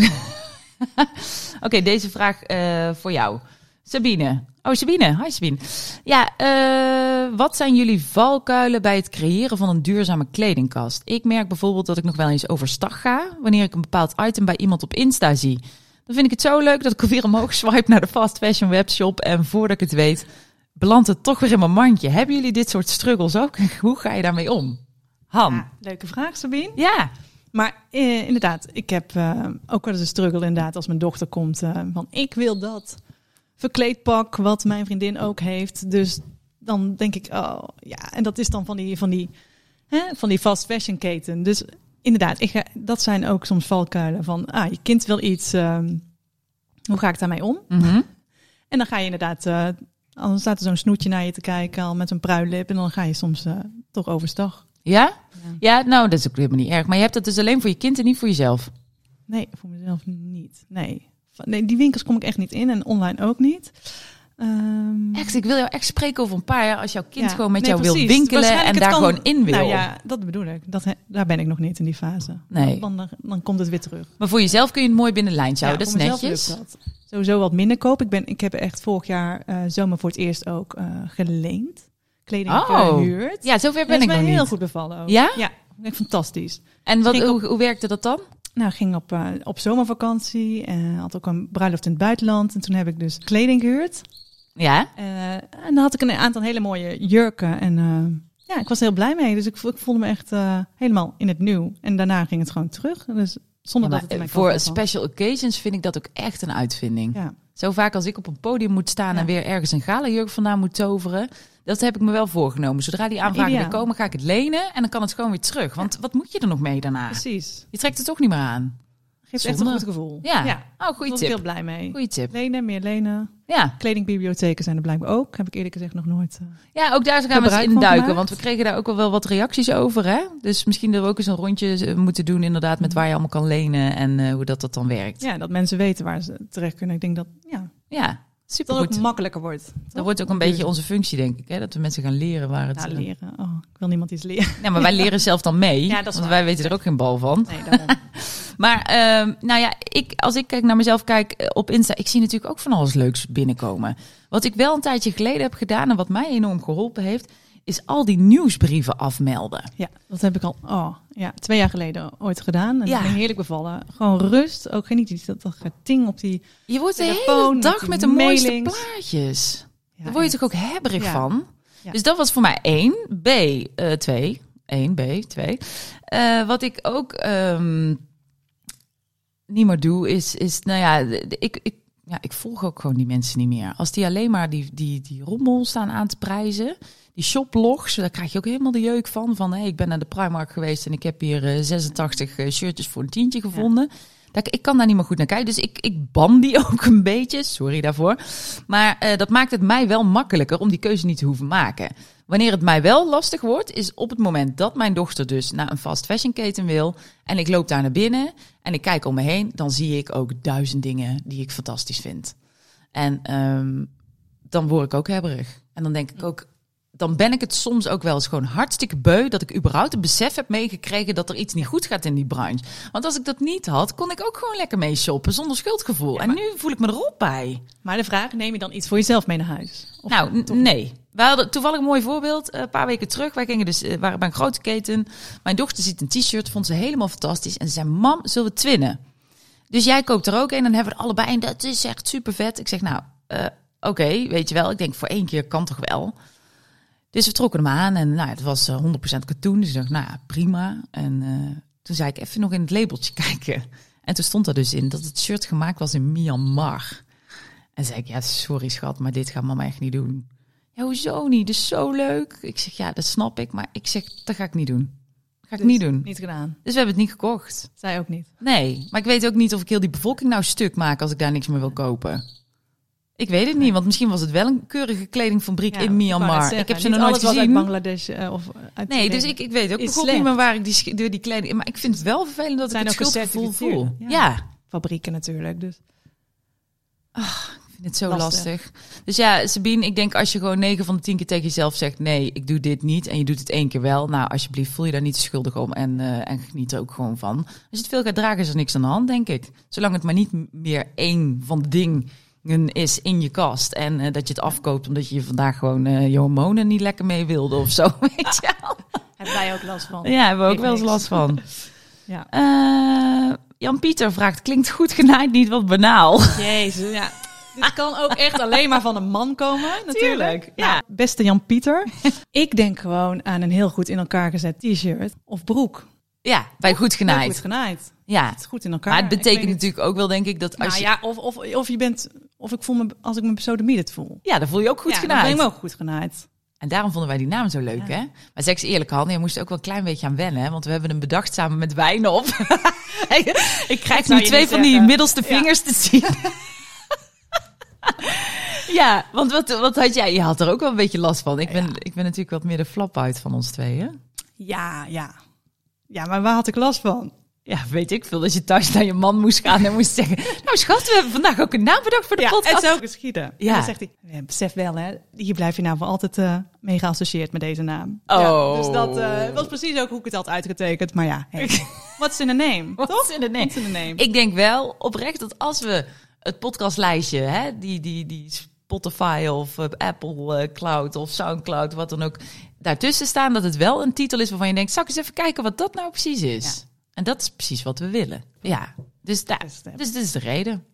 [laughs] Oké, deze vraag eh, voor jou. Sabine. Oh, Sabine. Hi Sabine. Ja, eh, wat zijn jullie valkuilen bij het creëren van een duurzame kledingkast? Ik merk bijvoorbeeld dat ik nog wel eens overstag ga wanneer ik een bepaald item bij iemand op Insta zie. Dan vind ik het zo leuk dat ik weer omhoog swipe naar de fast fashion webshop en voordat ik het weet, belandt het toch weer in mijn mandje. Hebben jullie dit soort struggles ook? [laughs] Hoe ga je daarmee om? Han. Ja, leuke vraag, Sabine. Ja. Maar eh, inderdaad, ik heb eh, ook wel eens een struggle inderdaad als mijn dochter komt eh, van ik wil dat verkleedpak wat mijn vriendin ook heeft. Dus dan denk ik, oh ja, en dat is dan van die, van die, hè, van die fast fashion keten. Dus inderdaad, ik ga, dat zijn ook soms valkuilen van, ah, je kind wil iets, ehm, hoe ga ik daarmee om? Mhm. [laughs] En dan ga je inderdaad, eh, dan staat er zo'n snoetje naar je te kijken, al met zo'n pruillip. En dan ga je soms eh, toch overstag. Ja? Ja, nou, dat is ook helemaal niet erg. Maar je hebt het dus alleen voor je kind en niet voor jezelf. Nee, voor mezelf niet. Nee. Nee, die winkels kom ik echt niet in en online ook niet. Echt, ik wil jou echt spreken over een paar jaar als jouw kind ja, gewoon met nee, jou wil winkelen en daar kan- gewoon in wil. Nou ja, dat bedoel ik. Dat, daar ben ik nog niet in die fase. Nee. Dan, dan, dan komt het weer terug. Maar voor jezelf kun je het mooi binnen lijntjes Ja, houden. dat is netjes. dat. Sowieso wat minder koop. Ik, ben, ik heb echt vorig jaar eh, zomer voor het eerst ook eh, geleend. Kleding Oh. gehuurd. Ja, zover ben ik mij heel goed bevallen ook. Ja? Ja, echt fantastisch. En wat, hoe, hoe werkte dat dan? Nou, ging op, eh, op zomervakantie en had ook een bruiloft in het buitenland. En toen heb ik dus kleding gehuurd. Ja? Eh, en dan had ik een aantal hele mooie jurken. En eh, ja, ik was er heel blij mee. Dus ik, ik voelde me echt helemaal in het nieuw. En daarna ging het gewoon terug. Dus zonder Ja, dat het voor special occasions vind ik dat ook echt een uitvinding. Ja, Zo vaak als ik op een podium moet staan en weer ergens een galajurk vandaan moet toveren. Dat heb ik me wel voorgenomen. Zodra die aanvragen komen, ga ik het lenen en dan kan het gewoon weer terug. Want wat moet je er nog mee daarna? precies. Je trekt het toch niet meer aan. Geeft echt een goed gevoel. Ja. ja Oh, daar goede tip. heel blij mee. Goeie tip. Lenen, meer lenen. Ja. Kledingbibliotheken zijn er blijkbaar ook. Heb ik eerlijk gezegd nog nooit. eh, ja, ook daar gaan we eens in duiken. Want we kregen daar ook al wel wat reacties over. Hè? Dus misschien dat we ook eens een rondje eh, moeten doen inderdaad met waar je allemaal kan lenen en eh, hoe dat, dat dan werkt. ja, dat mensen weten waar ze terecht kunnen. Ik denk dat ja, Ja, dat super het ook makkelijker wordt. Dat wordt ook een beetje onze functie, denk ik. Hè? Dat we mensen gaan leren waar het... Ja, eh, leren. Oh, ik wil niemand iets leren. Ja, maar wij leren [laughs] zelf dan mee. Ja, dat want waar. wij weten er ook geen bal van. Nee, daarom. [laughs] Maar ehm, nou ja, ik, als ik kijk naar mezelf kijk eh, op Insta, ik zie natuurlijk ook van alles leuks binnenkomen. Wat ik wel een tijdje geleden heb gedaan en wat mij enorm geholpen heeft, is al die nieuwsbrieven afmelden. Ja, dat heb ik al oh, ja, twee jaar geleden ooit gedaan. En Ja. ben heerlijk bevallen. Gewoon rust. Ook geen niet iets dat, dat geting op die... Je wordt de hele dag met de mooiste plaatjes. Ja, Daar word je toch ook hebberig Ja. van? Ja. Dus dat was voor mij één. B, eh twee. Eén, B, twee. Eh, wat ik ook ehm, niet meer doe, is, is nou ja, ik, ik, ja, ik volg ook gewoon die mensen niet meer. Als die alleen maar die, die, die rommel staan aan te prijzen, die shoplogs, daar krijg je ook helemaal de jeuk van. Van hey, ik ben naar de Primark geweest en ik heb hier eh, 86 eh, shirtjes voor een tientje gevonden. Dat, ik kan daar niet meer goed naar kijken. Dus ik, ik ban die [laughs] ook een beetje. Sorry daarvoor. Maar eh, dat maakt het mij wel makkelijker om die keuze niet te hoeven maken. Wanneer het mij wel lastig wordt, is op het moment dat mijn dochter dus naar een fast fashion keten wil. En ik loop daar naar binnen en ik kijk om me heen. Dan zie ik ook duizend dingen die ik fantastisch vind. En ehm, dan word ik ook hebberig. En dan denk ik ook, dan ben ik het soms ook wel eens gewoon hartstikke beu dat ik überhaupt het besef heb meegekregen dat er iets niet goed gaat in die branche. Want als ik dat niet had, kon ik ook gewoon lekker mee shoppen zonder schuldgevoel. Ja, En nu voel ik me erop bij. Maar de vraag, neem je dan iets voor jezelf mee naar huis? Of nou, nee. We hadden toevallig een mooi voorbeeld. Eh, Een paar weken terug. Wij gingen dus, eh, waren bij een grote keten. Mijn dochter ziet een t-shirt, vond ze helemaal fantastisch. En ze zei, mam, zullen we twinnen? Dus jij koopt er ook een. En dan hebben we er allebei. En dat is echt super vet. Ik zeg, nou, eh, oké, weet je wel. Ik denk, voor één keer kan toch wel. Dus we trokken hem aan. En nou, het was eh, 100% katoen. Dus ik dacht, nou ja, prima. En toen zei ik even nog in het labeltje [laughs] kijken. En toen stond er dus in dat het shirt gemaakt was in Myanmar. En zei ik, ja, sorry schat, maar dit gaat mama echt niet doen. Hoezo niet? Dat is zo leuk. Ik zeg, ja, dat snap ik. Maar ik zeg, dat ga ik niet doen. Dat ga ik Dus niet doen. Niet gedaan. Dus we hebben het niet gekocht. Zij ook niet. Nee, maar ik weet ook niet of ik heel die bevolking nou stuk maak als ik daar niks meer wil kopen. Ik weet het niet, want misschien was het wel een keurige kledingfabriek Ja, in ik Myanmar. zeggen, Ik heb ze nog nooit gezien. uit Bangladesh eh, of uit Nee, dus ik, ik weet ook niet meer waar ik die, door die kleding... Maar ik vind het wel vervelend dat Zijn ik het schuldgevoel voel. Ja. Ja. fabrieken natuurlijk. Dus ik vind het zo Lastig. lastig. Dus ja, Sabine, ik denk als je gewoon 9 van de 10 keer tegen jezelf zegt... nee, ik doe dit niet en je doet het één keer wel... nou, alsjeblieft, voel je daar niet schuldig om en, eh, en geniet er ook gewoon van. Als je het veel gaat dragen, is er niks aan de hand, denk ik. Zolang het maar niet meer één van de dingen is in je kast... en eh, dat je het afkoopt omdat je vandaag gewoon eh, je hormonen niet lekker mee wilde of zo, [laughs] weet je wel. hebben wij ook last van. Ja, hebben we ook wel eens last van. Ja. Jan-Pieter vraagt, klinkt goed genaaid niet wat banaal? Jezus, ja. Dit kan ook echt alleen maar van een man komen, [laughs] natuurlijk. Tuurlijk, ja. Nou, beste Jan-Pieter, [laughs] ik denk gewoon aan een heel goed in elkaar gezet t-shirt of broek. Ja, bij goed genaaid. Goed genaaid. Ja, Het is goed in elkaar. maar het betekent natuurlijk ook wel, denk ik, dat als Nou je... ja, of, of, of je bent, of ik voel me, als ik me besodemieterd voel. Ja, dan voel je ook goed ja, dan genaaid. ben ik me ook goed genaaid. En daarom vonden wij die naam zo leuk, Ja. hè? Maar zeg eens eerlijk, Han, je moest er ook wel een klein beetje aan wennen, hè? Want we hebben hem bedacht samen met wijn op. [laughs] ik krijg nu twee van die middelste Ja. vingers te zien. [laughs] ja, want wat, wat had jij? Je had er ook wel een beetje last van. Ik ben, Ja. ik ben natuurlijk wat meer de flap uit van ons tweeën. Ja, ja. Ja, maar waar had ik last van? Ja, weet ik veel. Dat je thuis naar je man moest gaan en moest zeggen... Nou schat, we hebben vandaag ook een naam bedacht voor de ja, podcast. en zo geschieden. Ja. En dan zegt hij, ja, besef wel hè, hier blijf je nou voor altijd eh mee geassocieerd met deze naam. Oh. Ja, dus dat eh, was precies ook hoe ik het had uitgetekend. Maar ja, hey, [laughs] what's in a name? What's toch? in a name? What's in a name? Ik denk wel oprecht dat als we het podcastlijstje, hè, die, die, die Spotify of eh, Apple eh, Cloud of Soundcloud, wat dan ook, daartussen staan, dat het wel een titel is waarvan je denkt, zal ik eens even kijken wat dat nou precies is? En dat is precies wat we willen. Ja, dus, daar, Dus, dit is de reden.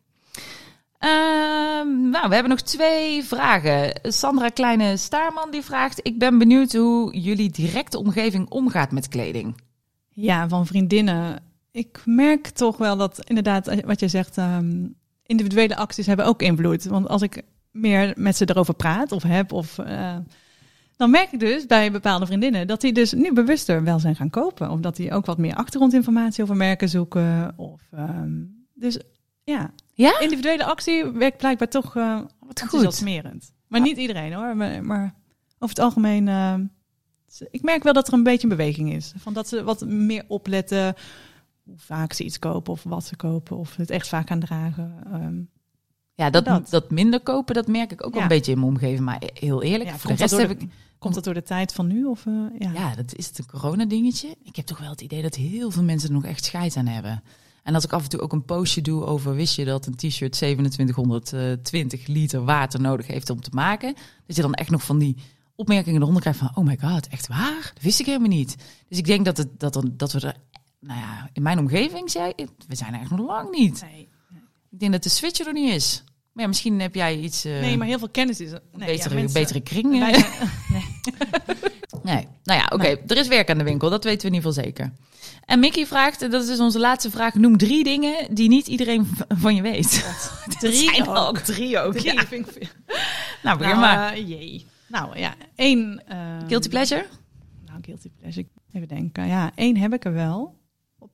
Ehm, nou, we hebben nog twee vragen. Sandra Kleine Staarman die vraagt: Ik ben benieuwd hoe jullie directe omgeving omgaat met kleding. Ja, van vriendinnen. Ik merk toch wel dat inderdaad, wat je zegt, ehm, individuele acties hebben ook invloed. Want als ik meer met ze erover praat of heb, of, eh, dan merk ik dus bij bepaalde vriendinnen dat die dus nu bewuster wel zijn gaan kopen. Of dat die ook wat meer achtergrondinformatie over merken zoeken. Of, ehm, dus ja, Ja? individuele actie werkt blijkbaar toch uh, Wat enthousiasmerend. Maar niet iedereen hoor, maar, maar over het algemeen... eh, ik merk wel dat er een beetje een beweging is. Van dat ze wat meer opletten hoe vaak ze iets kopen of wat ze kopen. Of het echt vaak gaan dragen. Ehm, Ja, dat, Dat. dat. minder kopen, dat merk ik ook wel Ja. een beetje in mijn omgeving. Maar heel eerlijk, ja, voor de komt dat rest door heb ik... Komt dat door de tijd van nu? Of, eh, ja. Ja, dat is het een coronadingetje. Ik heb toch wel het idee dat heel veel mensen er nog echt scheid aan hebben. En als ik af en toe ook een postje doe over... wist je dat een t-shirt 2720 liter water nodig heeft om te maken? Dat je dan echt nog van die opmerkingen eronder krijgt van... oh my god, echt waar? Dat wist ik helemaal niet. Dus ik denk dat, het, dat, er, dat we er... Nou ja, in mijn omgeving zei we zijn er echt nog lang niet. Nee. Ik denk dat de switch er niet is. Maar ja, misschien heb jij iets... eh, nee, maar heel veel kennis is er. Nee, betere, ja, mensen- betere kringen. Wij [laughs] nee, Nee. Nou ja, oké. Er is werk aan de winkel. Dat weten we in ieder geval zeker. En Mickey vraagt, en dat is dus onze laatste vraag. Noem drie dingen die niet iedereen van je weet. [laughs] [laughs] Drie zijn er ook. ook drie ook. Drie Ja. vind ik veel. Nou, begin Nou, maar. eh, jee. Nou ja, één... ehm, Guilty pleasure? Nou, guilty pleasure. Even denken. Ja, één heb ik er wel.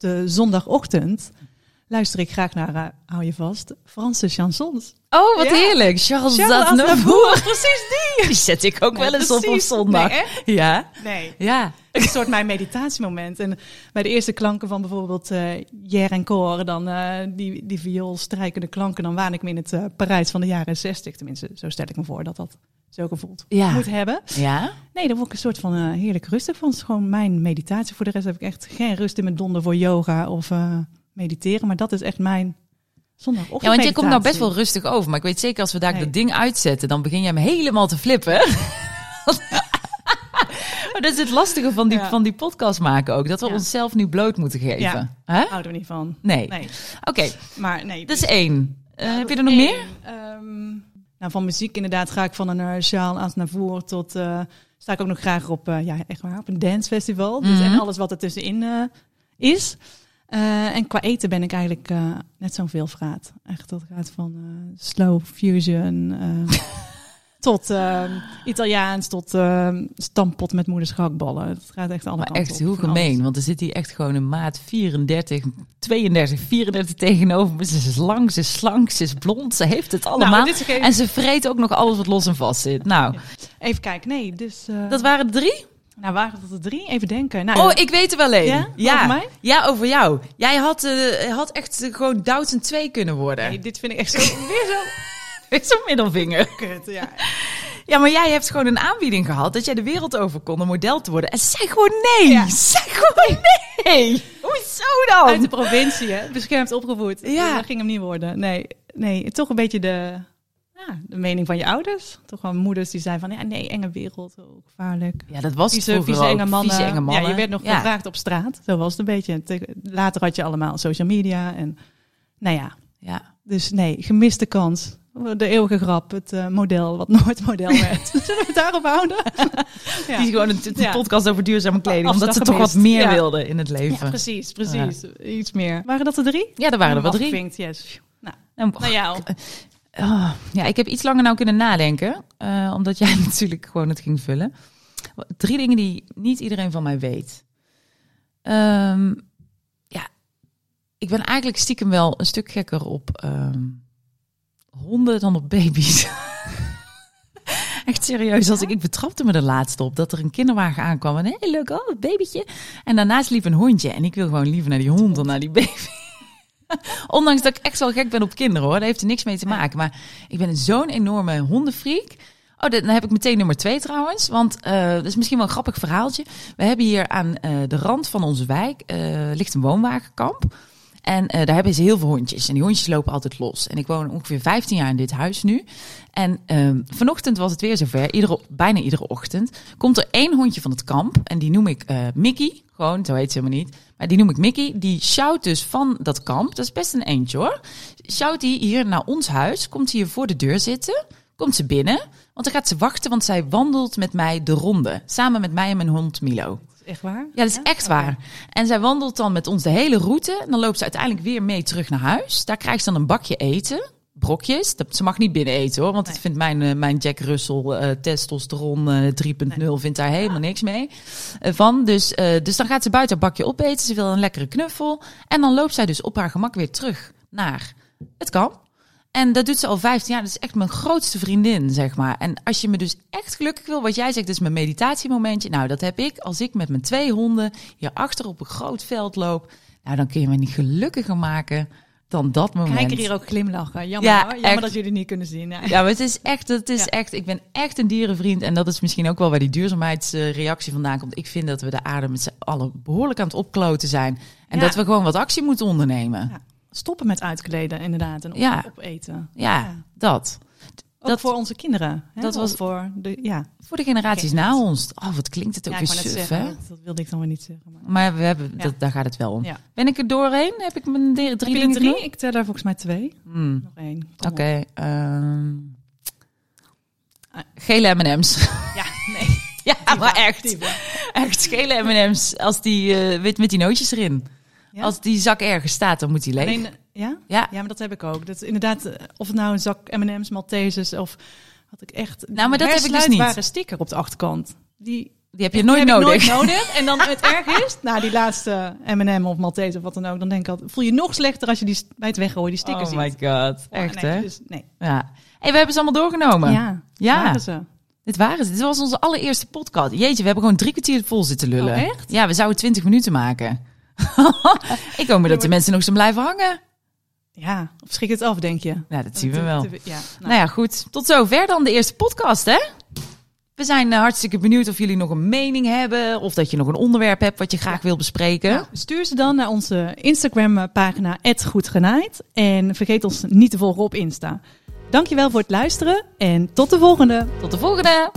De zondagochtend luister ik graag naar, eh, hou je vast, Franse chansons. Oh, wat Ja. heerlijk. Charles, Charles Aznavour. [laughs] precies die! Die zet ik ook Nee, wel eens op op zondag. Nee, ja. Nee. Ja. Een soort mijn meditatiemoment. En bij de eerste klanken van bijvoorbeeld Jer en Cor, dan eh, die, die vioolstrijkende klanken, dan waan ik me in het Parijs van de jaren 60. Tenminste, zo stel ik me voor dat dat zo gevoeld Ja. moet hebben. Ja? Nee, daar word ik een soort van eh, heerlijk rustig van. Het is gewoon mijn meditatie. Voor de rest heb ik echt geen rust in mijn donder voor yoga of eh, mediteren. Maar dat is echt mijn zondagochtend Ja, want je komt nou best wel rustig over. Maar ik weet zeker als we daar Nee. dat ding uitzetten, dan begin je hem helemaal te flippen. [laughs] dat is het lastige van die, Ja. van die podcast maken ook. Dat we Ja. onszelf nu bloot moeten geven. Ja. Houden we niet van. Nee. Nee, Oké, maar nee. dat is één. Eh, heb je er nog meer? ehm, nou, van muziek inderdaad ga ik van een uh, Charles Aznavour tot... eh, sta ik ook nog graag op, eh, ja, echt waar, op een dancefestival. Dus Mhm. en alles wat er tussenin eh, is. Eh, en qua eten ben ik eigenlijk eh, net zo'n veelvraat. Echt, dat gaat van eh, slow fusion eh, [laughs] tot eh, Italiaans, tot eh, stampot met moeders gehaktballen. Het gaat echt alle Maar kanten echt op, hoe gemeen. Want er zit hier echt gewoon een maat 34, 32, 34 tegenover me. Ze is lang, ze is slank, ze is blond. Ze heeft het allemaal. Nou, geen- En ze vreet ook nog alles wat los en vast zit. Nou, Even kijken, nee, dus... eh, dat waren de drie? Nou, waren dat er drie? Even denken. Nou, Oh, ik weet er wel één. Ja? Ja, Over mij? ja over jou. Jij had, had echt gewoon Doutzen 2 kunnen worden. Nee, dit vind ik echt zo, [laughs] weer zo Met zo'n middelvinger. [laughs] kut. Ja. Ja, maar jij hebt gewoon een aanbieding gehad dat jij de wereld over kon om model te worden. En zeg gewoon nee. Ja. Zeg gewoon nee. Hoezo dan? Uit de provincie, hè? Beschermd opgevoed. Ja. Dat ging hem niet worden. Nee, nee toch een beetje de, ja, de mening van je ouders. Toch wel moeders die zeiden van, ja, nee, enge wereld, oh, gevaarlijk. Ja, dat was Vieze, vieze ook. enge mannen. Vieze enge mannen. Ja, je werd nog Ja. gevraagd op straat. Zo was het een beetje. Te- Later had je allemaal social media. En nou ja, Ja. dus nee, gemiste kans. De eeuwige grap, het eh, model wat nooit model werd. [laughs] Zullen we het daarop houden? [laughs] ja. Die is gewoon een, een Ja. podcast over duurzame kleding. Afslag omdat ze toch wat meer Ja. wilden in het Ja, leven. Ja, precies, precies. Iets meer. Waren dat er drie? er waren er wel drie. Yes. Nou, En- naar jou. Oh, ja, ik heb iets langer nou kunnen nadenken. eh, omdat jij [laughs] natuurlijk gewoon het ging vullen. Drie dingen die niet iedereen van mij weet. Ehm, ja, ik ben eigenlijk stiekem wel een stuk gekker op ehm, honden dan op baby's. [laughs] Echt serieus, als ik, ik betrapte me er laatst op dat er een kinderwagen aankwam en hey, leuk, oh, een babytje. En daarnaast liep een hondje en ik wil gewoon liever naar die hond dan naar die baby. [laughs] Ondanks dat ik echt wel gek ben op kinderen hoor, daar heeft er niks mee te maken. Maar ik ben zo'n enorme hondenfreak. Oh, dan heb ik meteen nummer twee trouwens. Want eh dat is misschien wel een grappig verhaaltje. We hebben hier aan eh, de rand van onze wijk eh, ligt een woonwagenkamp. En eh, daar hebben ze heel veel hondjes. En die hondjes lopen altijd los. En ik woon ongeveer 15 jaar in dit huis nu. En ehm, vanochtend was het weer zover. Iedere, bijna iedere ochtend komt er één hondje van het kamp. En die noem ik eh, Mickey. Gewoon, zo heet ze helemaal niet. Maar die noem ik Mickey. Die sjouwt dus van dat kamp. Dat is best een eentje hoor. Sjouwt die hier naar ons huis. Komt hier voor de deur zitten. Komt ze binnen. Want dan gaat ze wachten. Want zij wandelt met mij de ronde. Samen met mij en mijn hond Milo. Echt waar? Ja, dat is echt waar. En zij wandelt dan met ons de hele route. En dan loopt ze uiteindelijk weer mee terug naar huis. Daar krijgt ze dan een bakje eten. Brokjes. Dat, ze mag niet binnen eten hoor. Want dat Nee. vindt mijn, eh, mijn Jack Russell eh, testosteron eh, 3.0 vindt daar helemaal niks mee eh, van. Dus, eh, dus dan gaat ze buiten haar bakje opeten. Ze wil een lekkere knuffel. En dan loopt zij dus op haar gemak weer terug naar het kamp. En dat doet ze al 15 jaar. Dat is echt mijn grootste vriendin, zeg maar. En als je me dus echt gelukkig wil, wat jij zegt, is mijn meditatiemomentje. Nou, dat heb ik als ik met mijn twee honden hierachter op een groot veld loop. Nou, dan kun je me niet gelukkiger maken dan dat moment. Kijk er hier ook glimlachen. Jammer Ja, hoor. Jammer echt. dat jullie niet kunnen zien. Ja. Ja, maar het is echt, het is Ja. echt, ik ben echt een dierenvriend. En dat is misschien ook wel waar die duurzaamheidsreactie vandaan komt. Ik vind dat we de aarde met z'n allen behoorlijk aan het opkloten zijn. En Ja. dat we gewoon wat actie moeten ondernemen. Ja. Stoppen met uitkleden inderdaad. En op, Ja. opeten. Ja, Ja. dat. Ook Dat- voor onze kinderen. Hè? dat was- voor de, ja. Voor de generaties na ons. Oh, wat klinkt het ook ja, weer suf, zeggen. hè? Dat, wilde ik dan weer niet zeggen. Maar... Maar we hebben, Ja. dat, daar gaat het wel om. Ben ik er doorheen? Heb ik mijn drie je dingen drie? genoemd? Ik tel er volgens mij twee. Hmm, Nog één. Oké. op. ehm, Ah. gele M&M's. [laughs] Ja, nee. Ja, maar echt. Echt schele M&M's als die eh, wit met die nootjes erin. Ja? Als die zak ergens staat, dan moet die leeg. Alleen, ja? ja. ja, maar dat heb ik ook. Dat is inderdaad, eh, of het nou een zak M&M's, Maltesers of had ik echt Nou, maar dat heb ik dus niet. hersluitbare sticker op de achterkant. Die, Die heb je nooit heb ik nodig. nooit nodig. En dan het erg is, nou die laatste M&M of Malteser of wat dan ook, dan denk ik altijd, voel je nog slechter als je die bij het weggooien die stickers Oh my ziet. god. Oh, Echt, nee, hè? Dus, nee. Ja. hey, we hebben ze allemaal doorgenomen. Ja, Ja. waren ze. Dit waren ze. Dit was onze allereerste podcast. Jeetje, we hebben gewoon drie kwartier vol zitten lullen. Oh, echt? Ja, we zouden twintig minuten maken. [laughs] ik hoop maar dat de mensen nog zijn blijven hangen. Ja, of schrik het af, denk je? Ja, dat zien we wel. Ja, nou, Nou ja, goed. Tot zover dan de eerste podcast, hè? We zijn eh, hartstikke benieuwd of jullie nog een mening hebben. Of dat je nog een onderwerp hebt wat je graag wil bespreken. Stuur ze dan naar onze Instagram-pagina @goedgenaaid en vergeet ons niet te volgen op Insta. Dankjewel voor het luisteren en tot de volgende. Tot de volgende!